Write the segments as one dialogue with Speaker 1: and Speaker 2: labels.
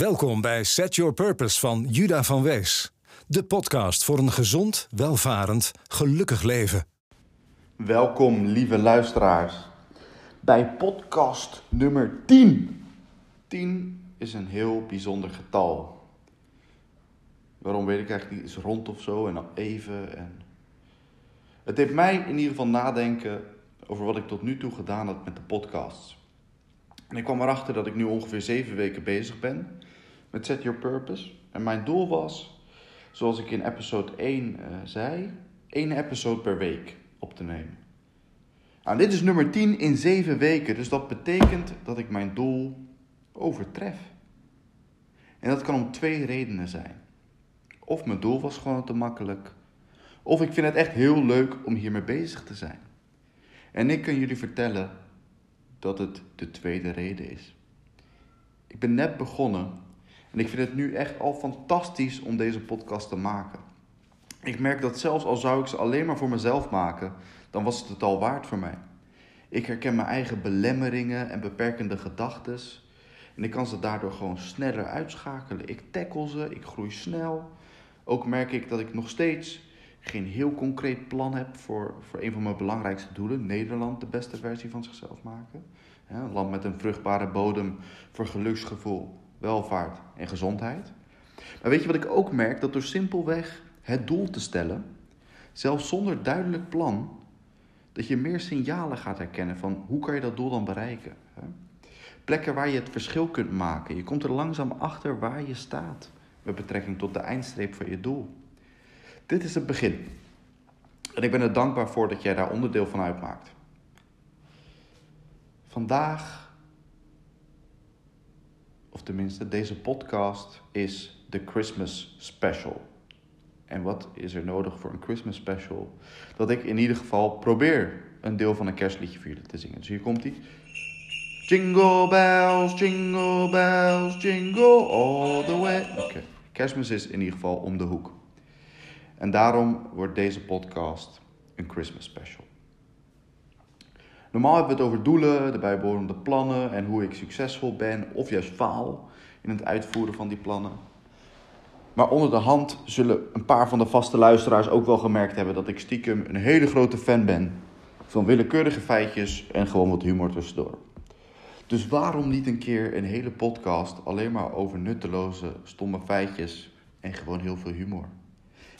Speaker 1: Welkom bij Set Your Purpose van Juda van Wees. De podcast voor een gezond, welvarend, gelukkig leven.
Speaker 2: Welkom, lieve luisteraars, bij podcast nummer 10. 10 is een heel bijzonder getal. Waarom weet ik eigenlijk niet, is rond of zo en dan even. En... Het deed mij in ieder geval nadenken over wat ik tot nu toe gedaan had met de podcasts. En ik kwam erachter dat ik nu ongeveer zeven weken bezig ben met Set Your Purpose. En mijn doel was, zoals ik in episode 1 uh, eh, zei, één episode per week op te nemen. Nou, dit is nummer 10 in zeven weken, dus dat betekent dat ik mijn doel overtref. En dat kan om twee redenen zijn. Of mijn doel was gewoon te makkelijk, of ik vind het echt heel leuk om hiermee bezig te zijn. En ik kan jullie vertellen dat het de tweede reden is. Ik ben net begonnen en ik vind het nu echt al fantastisch om deze podcast te maken. Ik merk dat zelfs al zou ik ze alleen maar voor mezelf maken, dan was het het al waard voor mij. Ik herken mijn eigen belemmeringen en beperkende gedachten. En ik kan ze daardoor gewoon sneller uitschakelen. Ik tackle ze, ik groei snel. Ook merk ik dat ik nog steeds geen heel concreet plan heb voor, voor een van mijn belangrijkste doelen: Nederland de beste versie van zichzelf maken. een land met een vruchtbare bodem voor geluksgevoel, welvaart en gezondheid. Maar weet je wat ik ook merk? Dat door simpelweg het doel te stellen, zelfs zonder duidelijk plan, dat je meer signalen gaat herkennen van hoe kan je dat doel dan bereiken. Plekken waar je het verschil kunt maken. Je komt er langzaam achter waar je staat met betrekking tot de eindstreep van je doel. Dit is het begin. En ik ben er dankbaar voor dat jij daar onderdeel van uitmaakt. Vandaag, of tenminste deze podcast, is de Christmas Special. En wat is er nodig voor een Christmas Special? Dat ik in ieder geval probeer een deel van een kerstliedje voor jullie te zingen. Dus hier komt ie. Jingle bells, jingle bells, jingle all the way. Oké, kerstmis is in ieder geval om de hoek. En daarom wordt deze podcast een Christmas special. Normaal hebben we het over doelen, de bijbehorende plannen en hoe ik succesvol ben of juist faal in het uitvoeren van die plannen. Maar onder de hand zullen een paar van de vaste luisteraars ook wel gemerkt hebben dat ik stiekem een hele grote fan ben van willekeurige feitjes en gewoon wat humor tussendoor. Dus waarom niet een keer een hele podcast alleen maar over nutteloze, stomme feitjes en gewoon heel veel humor?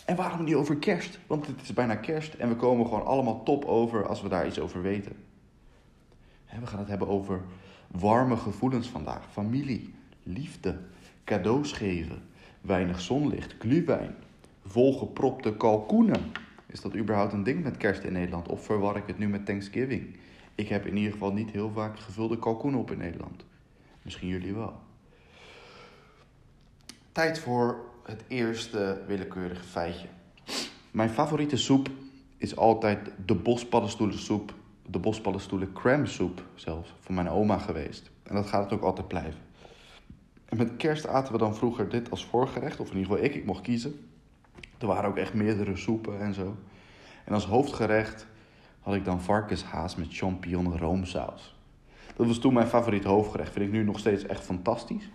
Speaker 2: En waarom niet over kerst? Want het is bijna kerst en we komen gewoon allemaal top over als we daar iets over weten. We gaan het hebben over warme gevoelens vandaag. Familie, liefde, cadeaus geven, weinig zonlicht, glühwein, volgepropte kalkoenen. Is dat überhaupt een ding met kerst in Nederland? Of verwar ik het nu met Thanksgiving? Ik heb in ieder geval niet heel vaak gevulde kalkoenen op in Nederland. Misschien jullie wel. Tijd voor het eerste willekeurige feitje. Mijn favoriete soep is altijd de bospaddenstoelensoep, de bospaddenstoelen crème soep zelfs, van mijn oma geweest. En dat gaat het ook altijd blijven. En met kerst aten we dan vroeger dit als voorgerecht, of in ieder geval ik, ik mocht kiezen. Er waren ook echt meerdere soepen en zo. En als hoofdgerecht had ik dan varkenshaas met champignon roomsaus. Dat was toen mijn favoriet hoofdgerecht. Vind ik nu nog steeds echt fantastisch.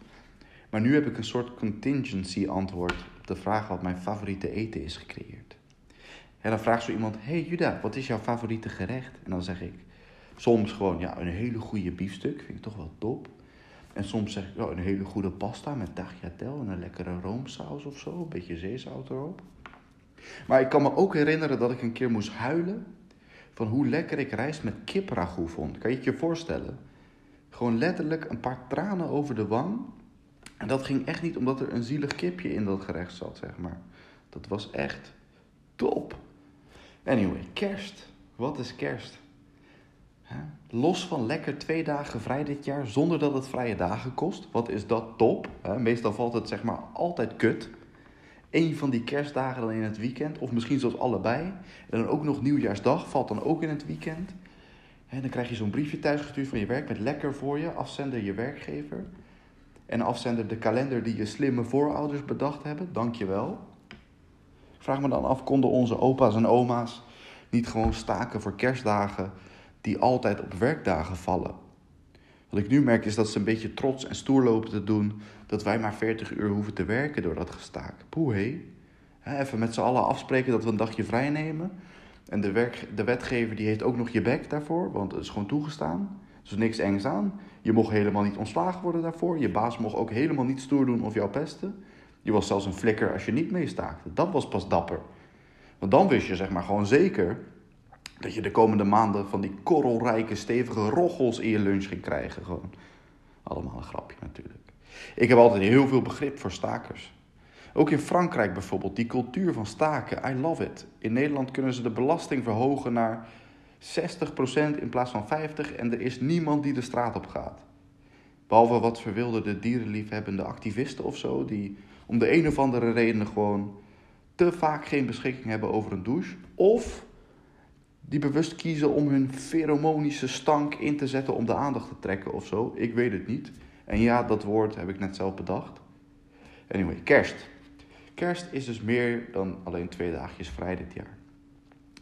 Speaker 2: Maar nu heb ik een soort contingency antwoord op de vraag wat mijn favoriete eten is gecreëerd. En dan vraagt zo iemand: Hey Juda, wat is jouw favoriete gerecht? En dan zeg ik soms gewoon: Ja, een hele goede biefstuk, vind ik toch wel top. En soms zeg ik: oh, Een hele goede pasta met tagliatelle en een lekkere roomsaus of zo, een beetje zeezout erop. Maar ik kan me ook herinneren dat ik een keer moest huilen van hoe lekker ik rijst met kipragoe vond. Kan je het je voorstellen? Gewoon letterlijk een paar tranen over de wang en dat ging echt niet omdat er een zielig kipje in dat gerecht zat, zeg maar. Dat was echt top. Anyway, kerst. Wat is kerst? Los van lekker twee dagen vrij dit jaar, zonder dat het vrije dagen kost. Wat is dat top? Meestal valt het zeg maar altijd kut. Eén van die kerstdagen dan in het weekend, of misschien zelfs allebei. En dan ook nog nieuwjaarsdag valt dan ook in het weekend. En dan krijg je zo'n briefje thuisgestuurd van je werk met lekker voor je, afzender je werkgever. En afzender de kalender die je slimme voorouders bedacht hebben. Dank je wel. Ik vraag me dan af, konden onze opa's en oma's niet gewoon staken voor kerstdagen die altijd op werkdagen vallen? Wat ik nu merk is dat ze een beetje trots en stoer lopen te doen dat wij maar 40 uur hoeven te werken door dat gestaak. Poeh. Even met z'n allen afspreken dat we een dagje vrij nemen. En de, werk, de wetgever die heeft ook nog je bek daarvoor, want het is gewoon toegestaan. Er is niks engs aan. Je mocht helemaal niet ontslagen worden daarvoor. Je baas mocht ook helemaal niet stoer doen of jou pesten. Je was zelfs een flikker als je niet meestaakte. Dat was pas dapper. Want dan wist je zeg maar gewoon zeker dat je de komende maanden van die korrelrijke, stevige roggels in je lunch ging krijgen. Gewoon. Allemaal een grapje natuurlijk. Ik heb altijd heel veel begrip voor stakers. Ook in Frankrijk bijvoorbeeld, die cultuur van staken, I love it. In Nederland kunnen ze de belasting verhogen naar 60% in plaats van 50% en er is niemand die de straat op gaat. Behalve wat verwilderde dierenliefhebbende activisten of zo, die om de een of andere reden gewoon te vaak geen beschikking hebben over een douche. Of die bewust kiezen om hun pheromonische stank in te zetten om de aandacht te trekken of zo. Ik weet het niet. En ja, dat woord heb ik net zelf bedacht. Anyway, kerst. Kerst is dus meer dan alleen twee dagjes vrij dit jaar.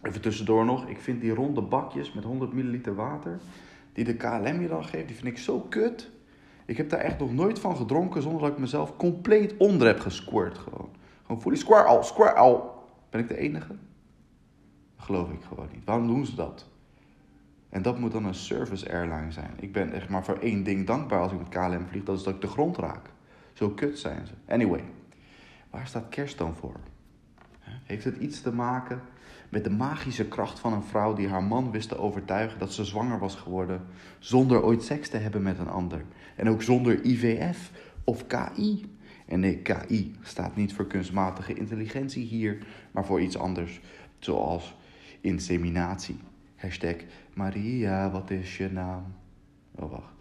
Speaker 2: Even tussendoor nog, ik vind die ronde bakjes met 100 milliliter water, die de KLM je dan geeft, die vind ik zo kut. Ik heb daar echt nog nooit van gedronken zonder dat ik mezelf compleet onder heb gesquirt gewoon. Gewoon voor die square al, square al. Ben ik de enige? geloof ik gewoon niet. Waarom doen ze dat? En dat moet dan een service airline zijn. Ik ben echt maar voor één ding dankbaar als ik met KLM vlieg, dat is dat ik de grond raak. Zo kut zijn ze. Anyway, waar staat kerst dan voor? Heeft het iets te maken met de magische kracht van een vrouw die haar man wist te overtuigen dat ze zwanger was geworden zonder ooit seks te hebben met een ander? En ook zonder IVF of KI? En nee, KI staat niet voor kunstmatige intelligentie hier, maar voor iets anders, zoals inseminatie. Hashtag Maria, wat is je naam? Oh, wacht.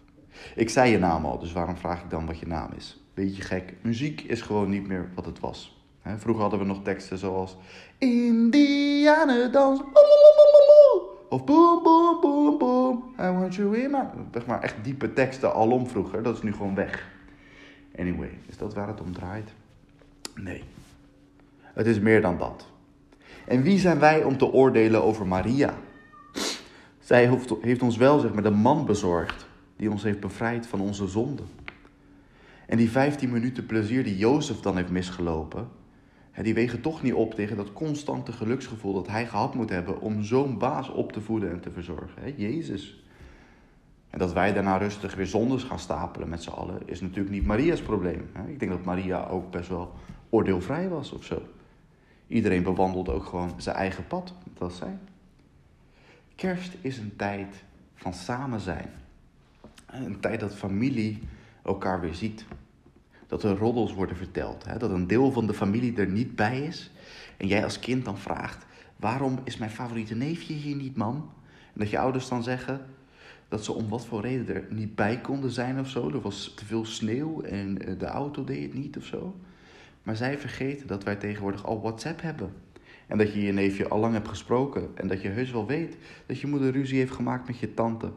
Speaker 2: Ik zei je naam al, dus waarom vraag ik dan wat je naam is? Beetje gek. Muziek is gewoon niet meer wat het was. Vroeger hadden we nog teksten zoals... Indianendans. Of boom, boom, boom, boom. I want you in my... Zeg maar echt diepe teksten alom vroeger. Dat is nu gewoon weg. Anyway, is dat waar het om draait? Nee. Het is meer dan dat. En wie zijn wij om te oordelen over Maria? Zij heeft ons wel zeg maar, de man bezorgd die ons heeft bevrijd van onze zonden. En die 15 minuten plezier die Jozef dan heeft misgelopen, die wegen toch niet op tegen dat constante geluksgevoel dat hij gehad moet hebben om zo'n baas op te voeden en te verzorgen. Jezus. En dat wij daarna rustig weer zondes gaan stapelen met z'n allen, is natuurlijk niet Maria's probleem. Ik denk dat Maria ook best wel oordeelvrij was of zo. Iedereen bewandelt ook gewoon zijn eigen pad, dat was zij. Kerst is een tijd van samen zijn. Een tijd dat familie elkaar weer ziet. Dat er roddels worden verteld. Hè? Dat een deel van de familie er niet bij is. En jij als kind dan vraagt: waarom is mijn favoriete neefje hier niet, mam? En dat je ouders dan zeggen dat ze om wat voor reden er niet bij konden zijn of zo. Er was te veel sneeuw en eh, de auto deed het niet of zo. Maar zij vergeten dat wij tegenwoordig al WhatsApp hebben. En dat je je neefje al lang hebt gesproken. En dat je heus wel weet dat je moeder ruzie heeft gemaakt met je tante.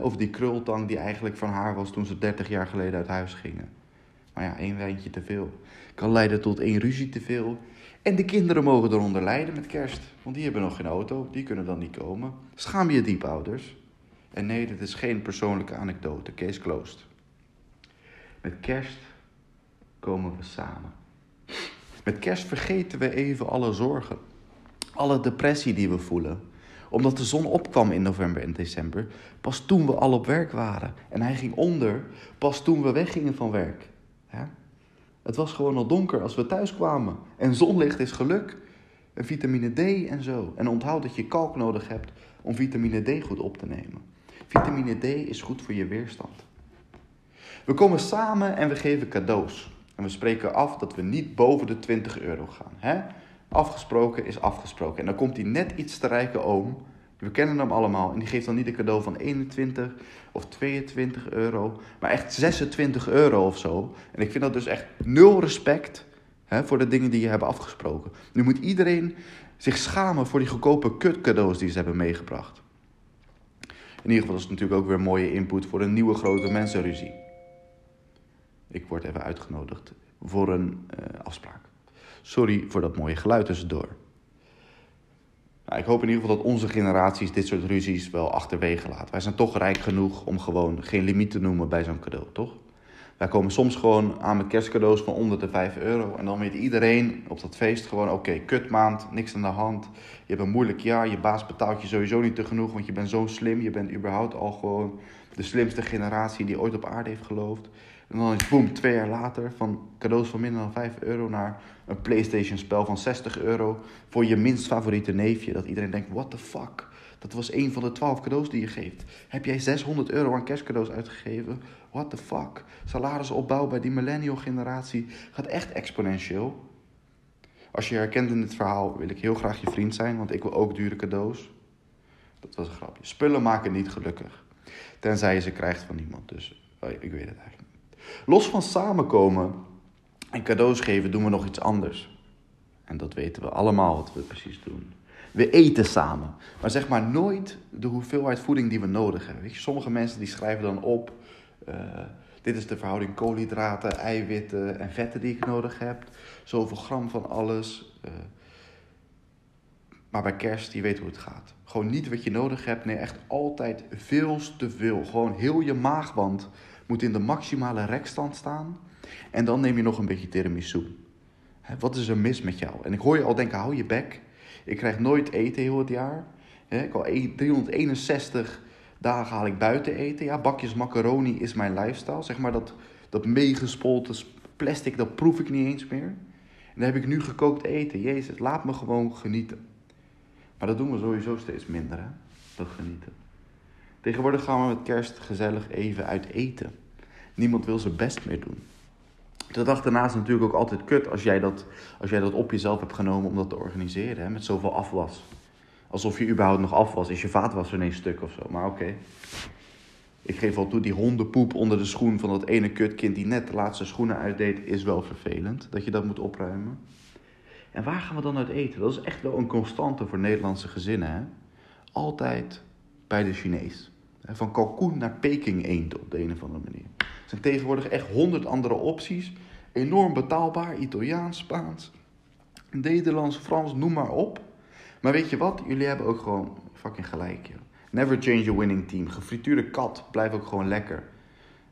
Speaker 2: Of die krultang die eigenlijk van haar was toen ze 30 jaar geleden uit huis gingen. Maar ja, één wijntje te veel kan leiden tot één ruzie te veel. En de kinderen mogen eronder lijden met kerst. Want die hebben nog geen auto, die kunnen dan niet komen. Schaam je diep, ouders. En nee, dit is geen persoonlijke anekdote. Case closed. Met kerst komen we samen. Met kerst vergeten we even alle zorgen, alle depressie die we voelen. Omdat de zon opkwam in november en december, pas toen we al op werk waren. En hij ging onder, pas toen we weggingen van werk. Het was gewoon al donker als we thuis kwamen. En zonlicht is geluk. En vitamine D en zo. En onthoud dat je kalk nodig hebt om vitamine D goed op te nemen. Vitamine D is goed voor je weerstand. We komen samen en we geven cadeaus. En we spreken af dat we niet boven de 20 euro gaan. Hè? Afgesproken is afgesproken. En dan komt die net iets te rijke oom. We kennen hem allemaal. En die geeft dan niet een cadeau van 21 of 22 euro. Maar echt 26 euro of zo. En ik vind dat dus echt nul respect hè, voor de dingen die je hebben afgesproken. Nu moet iedereen zich schamen voor die goedkope kutcadeaus die ze hebben meegebracht. In ieder geval is het natuurlijk ook weer mooie input voor een nieuwe grote mensenruzie. Ik word even uitgenodigd voor een uh, afspraak. Sorry voor dat mooie geluid tussendoor. Nou, ik hoop in ieder geval dat onze generaties dit soort ruzies wel achterwege laten. Wij zijn toch rijk genoeg om gewoon geen limiet te noemen bij zo'n cadeau, toch? Wij komen soms gewoon aan met kerstcadeaus van onder de 5 euro. En dan weet iedereen op dat feest gewoon: oké, kutmaand, niks aan de hand. Je hebt een moeilijk jaar, je baas betaalt je sowieso niet te genoeg, want je bent zo slim. Je bent überhaupt al gewoon de slimste generatie die ooit op aarde heeft geloofd. En dan is boem, twee jaar later van cadeaus van minder dan 5 euro naar een PlayStation spel van 60 euro voor je minst favoriete neefje. Dat iedereen denkt, what the fuck? Dat was een van de 12 cadeaus die je geeft. Heb jij 600 euro aan kerstcadeaus uitgegeven? What the fuck? Salarisopbouw bij die millennial generatie gaat echt exponentieel. Als je herkent in dit verhaal, wil ik heel graag je vriend zijn, want ik wil ook dure cadeaus. Dat was een grapje. Spullen maken niet gelukkig. Tenzij je ze krijgt van iemand. Dus oh, ik weet het eigenlijk. Los van samenkomen en cadeaus geven doen we nog iets anders. En dat weten we allemaal wat we precies doen. We eten samen. Maar zeg maar nooit de hoeveelheid voeding die we nodig hebben. Weet je, sommige mensen die schrijven dan op. Uh, dit is de verhouding koolhydraten, eiwitten en vetten die ik nodig heb. Zoveel gram van alles. Uh, maar bij kerst, je weet hoe het gaat. Gewoon niet wat je nodig hebt. Nee, echt altijd veel te veel. Gewoon heel je maagwand moet in de maximale rekstand staan. En dan neem je nog een beetje tiramisu. Hè, wat is er mis met jou? En ik hoor je al denken, hou je bek. Ik krijg nooit eten heel het jaar. Ik al 361 dagen haal ik buiten eten. Ja, bakjes macaroni is mijn lifestyle. Zeg maar dat, dat meegespoten plastic, dat proef ik niet eens meer. En dan heb ik nu gekookt eten. Jezus, laat me gewoon genieten. Maar dat doen we sowieso steeds minder, hè? Dat genieten. Tegenwoordig gaan we met kerst gezellig even uit eten. Niemand wil zijn best meer doen. De dag daarna is natuurlijk ook altijd kut als jij dat, als jij dat op jezelf hebt genomen om dat te organiseren. Hè? Met zoveel afwas. Alsof je überhaupt nog afwas. Is je vaatwasser ineens stuk of zo. Maar oké. Ik geef al toe, die hondenpoep onder de schoen van dat ene kutkind die net de laatste schoenen uitdeed, is wel vervelend. Dat je dat moet opruimen. En waar gaan we dan uit eten? Dat is echt wel een constante voor Nederlandse gezinnen. Hè? Altijd bij de Chinees. Van kalkoen naar Peking eend op de een of andere manier. Er zijn tegenwoordig echt honderd andere opties. Enorm betaalbaar. Italiaans, Spaans, Nederlands, Frans, noem maar op. Maar weet je wat? Jullie hebben ook gewoon fucking gelijk. Never change a winning team. Gefrituurde kat blijft ook gewoon lekker.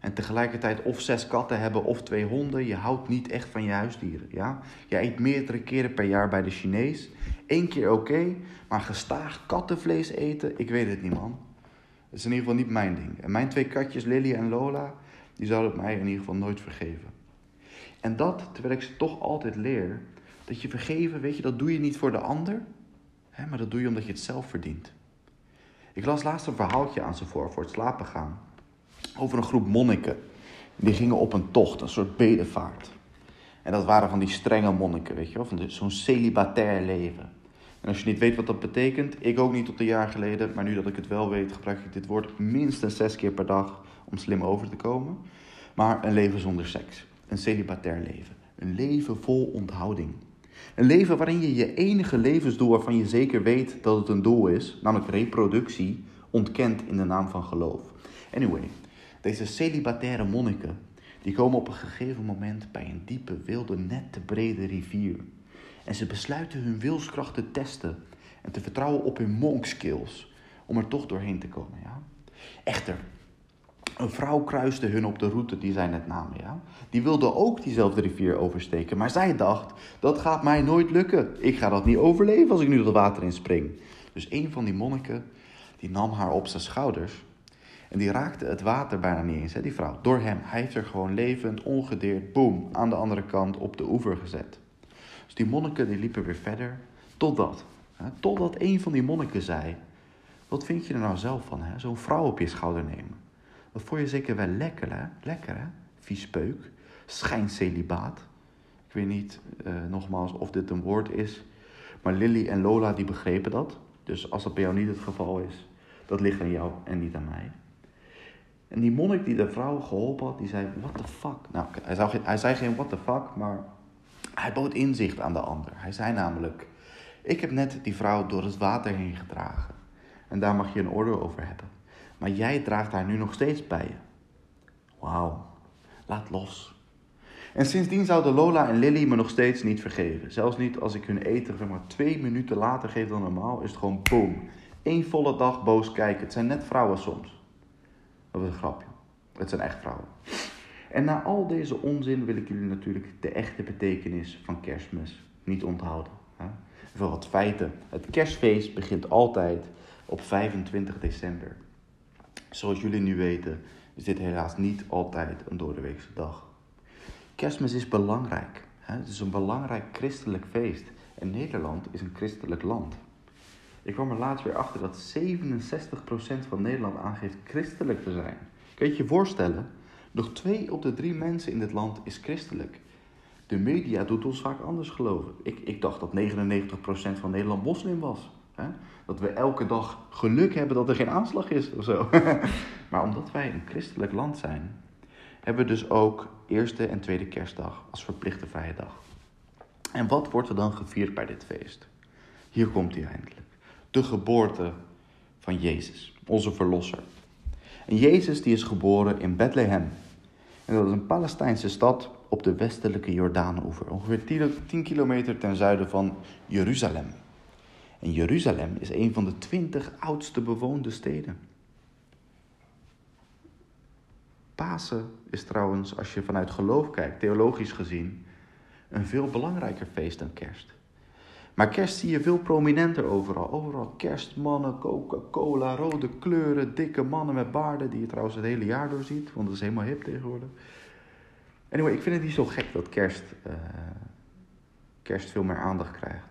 Speaker 2: En tegelijkertijd of zes katten hebben of twee honden. Je houdt niet echt van je huisdieren. Ja? Je eet meerdere keren per jaar bij de Chinees. Eén keer oké, maar gestaag kattenvlees eten, ik weet het niet man. Dat is in ieder geval niet mijn ding. En mijn twee katjes, Lily en Lola, die zouden mij in ieder geval nooit vergeven. En dat, terwijl ik ze toch altijd leer, dat je vergeven, weet je, dat doe je niet voor de ander, hè, maar dat doe je omdat je het zelf verdient. Ik las laatst een verhaaltje aan ze voor, voor het slapen gaan over een groep monniken. Die gingen op een tocht, een soort bedevaart. En dat waren van die strenge monniken, weet je wel, van zo'n celibatair leven. En als je niet weet wat dat betekent, ik ook niet tot een jaar geleden, maar nu dat ik het wel weet, gebruik ik dit woord minstens zes keer per dag om slim over te komen. Maar een leven zonder seks, een celibatair leven, een leven vol onthouding. Een leven waarin je je enige levensdoel waarvan je zeker weet dat het een doel is, namelijk reproductie, ontkent in de naam van geloof. Anyway, deze celibataire monniken, die komen op een gegeven moment bij een diepe, wilde, net te brede rivier. En ze besluiten hun wilskracht te testen en te vertrouwen op hun monk skills om er toch doorheen te komen. Ja? Echter, een vrouw kruiste hun op de route die zij net namen. Ja? Die wilde ook diezelfde rivier oversteken, maar zij dacht: dat gaat mij nooit lukken. Ik ga dat niet overleven als ik nu dat water in spring. Dus een van die monniken die nam haar op zijn schouders en die raakte het water bijna niet eens, hè, die vrouw. Door hem. Hij heeft er gewoon levend, ongedeerd, boem, aan de andere kant op de oever gezet. Dus die monniken die liepen weer verder. Totdat, hè, totdat een van die monniken zei... Wat vind je er nou zelf van, hè? Zo'n vrouw op je schouder nemen. Dat vond je zeker wel lekker, hè? Lekker, hè? Schijncelibaat. Ik weet niet, uh, nogmaals, of dit een woord is. Maar Lily en Lola, die begrepen dat. Dus als dat bij jou niet het geval is, dat ligt aan jou en niet aan mij. En die monnik die de vrouw geholpen had, die zei, what the fuck? Nou, hij, zei, hij zei geen what the fuck, maar hij bood inzicht aan de ander. Hij zei namelijk, ik heb net die vrouw door het water heen gedragen. En daar mag je een oordeel over hebben. Maar jij draagt haar nu nog steeds bij je. Wauw, laat los. En sindsdien zouden Lola en Lily me nog steeds niet vergeven. Zelfs niet als ik hun eten zeg maar twee minuten later geef dan normaal, is het gewoon boom. Eén volle dag boos kijken. Het zijn net vrouwen soms. Dat is een grapje. Het zijn echt vrouwen. En na al deze onzin wil ik jullie natuurlijk de echte betekenis van kerstmis niet onthouden. Voor wat feiten. Het kerstfeest begint altijd op 25 december. Zoals jullie nu weten, is dit helaas niet altijd een doordeweekse dag. Kerstmis is belangrijk. Het is een belangrijk christelijk feest. En Nederland is een christelijk land. Ik kwam er laatst weer achter dat 67% van Nederland aangeeft christelijk te zijn. Kun je je voorstellen? Nog twee op de drie mensen in dit land is christelijk. De media doet ons vaak anders geloven. Ik, ik dacht dat 99% van Nederland moslim was. Hè? Dat we elke dag geluk hebben dat er geen aanslag is of zo. maar omdat wij een christelijk land zijn, hebben we dus ook eerste en tweede kerstdag als verplichte vrije dag. En wat wordt er dan gevierd bij dit feest? Hier komt hij eindelijk. De geboorte van Jezus, onze verlosser. En Jezus die is geboren in Bethlehem. En dat is een Palestijnse stad op de westelijke Jordaanoever, ongeveer 10 kilometer ten zuiden van Jeruzalem. En Jeruzalem is een van de twintig oudste bewoonde steden. Pasen is trouwens, als je vanuit geloof kijkt, theologisch gezien, een veel belangrijker feest dan kerst. Maar kerst zie je veel prominenter overal. Overal kerstmannen, Coca-Cola, rode kleuren, dikke mannen met baarden, die je trouwens het hele jaar door ziet, want dat is helemaal hip tegenwoordig. Anyway, ik vind het niet zo gek dat kerst, uh, kerst veel meer aandacht krijgt.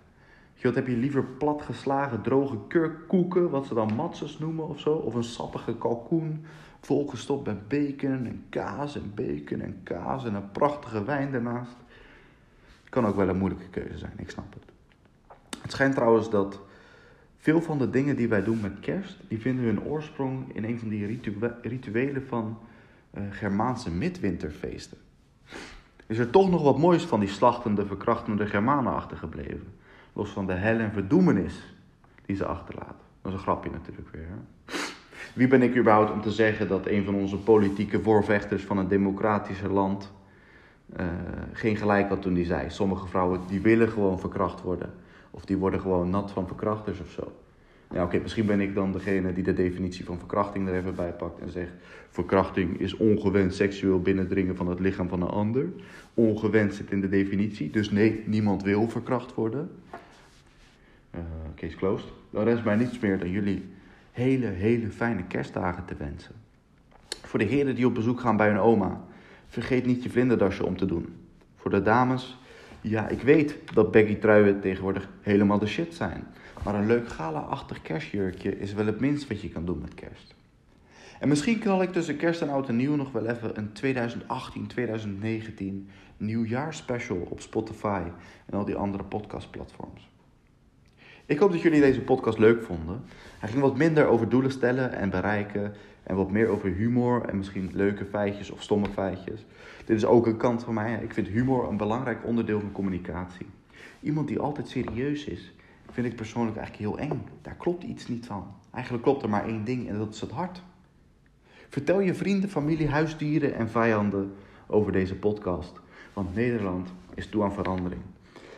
Speaker 2: Je, wat heb je liever platgeslagen droge kurkkoeken, wat ze dan matzes noemen of zo? Of een sappige kalkoen, volgestopt met bacon en kaas en bacon en kaas en een prachtige wijn daarnaast. Kan ook wel een moeilijke keuze zijn, ik snap het. Het schijnt trouwens dat veel van de dingen die wij doen met kerst, die vinden hun oorsprong in een van die rituelen van uh, Germaanse midwinterfeesten. Is er toch nog wat moois van die slachtende, verkrachtende Germanen achtergebleven? Los van de hel en verdoemenis die ze achterlaten. Dat is een grapje natuurlijk weer. Wie ben ik überhaupt om te zeggen dat een van onze politieke voorvechters van een democratischer land uh, geen gelijk had toen hij zei: sommige vrouwen die willen gewoon verkracht worden. Of die worden gewoon nat van verkrachters of zo. Ja, oké, misschien ben ik dan degene die de definitie van verkrachting er even bij pakt en zegt: verkrachting is ongewenst seksueel binnendringen van het lichaam van een ander. Ongewenst zit in de definitie, dus nee, niemand wil verkracht worden. Uh, case closed. Dan rest mij niets meer dan jullie hele, hele fijne kerstdagen te wensen. Voor de heren die op bezoek gaan bij hun oma, vergeet niet je vlinderdasje om te doen. Voor de dames, ja, ik weet dat baggy truien tegenwoordig helemaal de shit zijn. Maar een leuk gala-achtig kerstjurkje is wel het minst wat je kan doen met kerst. En misschien knal ik tussen kerst en oud en nieuw nog wel even een 2018-2019 nieuwjaarspecial op Spotify en al die andere podcastplatforms. Ik hoop dat jullie deze podcast leuk vonden. Hij ging wat minder over doelen stellen en bereiken en wat meer over humor en misschien leuke feitjes of stomme feitjes. Dit is ook een kant van mij. Ik vind humor een belangrijk onderdeel van communicatie. Iemand die altijd serieus is, vind ik persoonlijk eigenlijk heel eng. Daar klopt iets niet van. Eigenlijk klopt er maar één ding en dat is het hart. Vertel je vrienden, familie, huisdieren en vijanden over deze podcast. Want Nederland is toe aan verandering.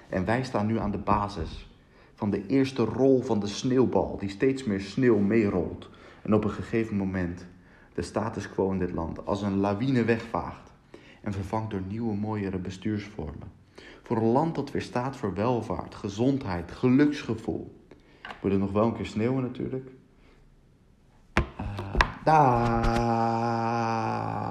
Speaker 2: En wij staan nu aan de basis van de eerste rol van de sneeuwbal, die steeds meer sneeuw meerolt. En op een gegeven moment de status quo in dit land als een lawine wegvaagt en vervangt door nieuwe, mooiere bestuursvormen. Voor een land dat weer staat voor welvaart, gezondheid, geluksgevoel. Moet het nog wel een keer sneeuwen natuurlijk. Uh.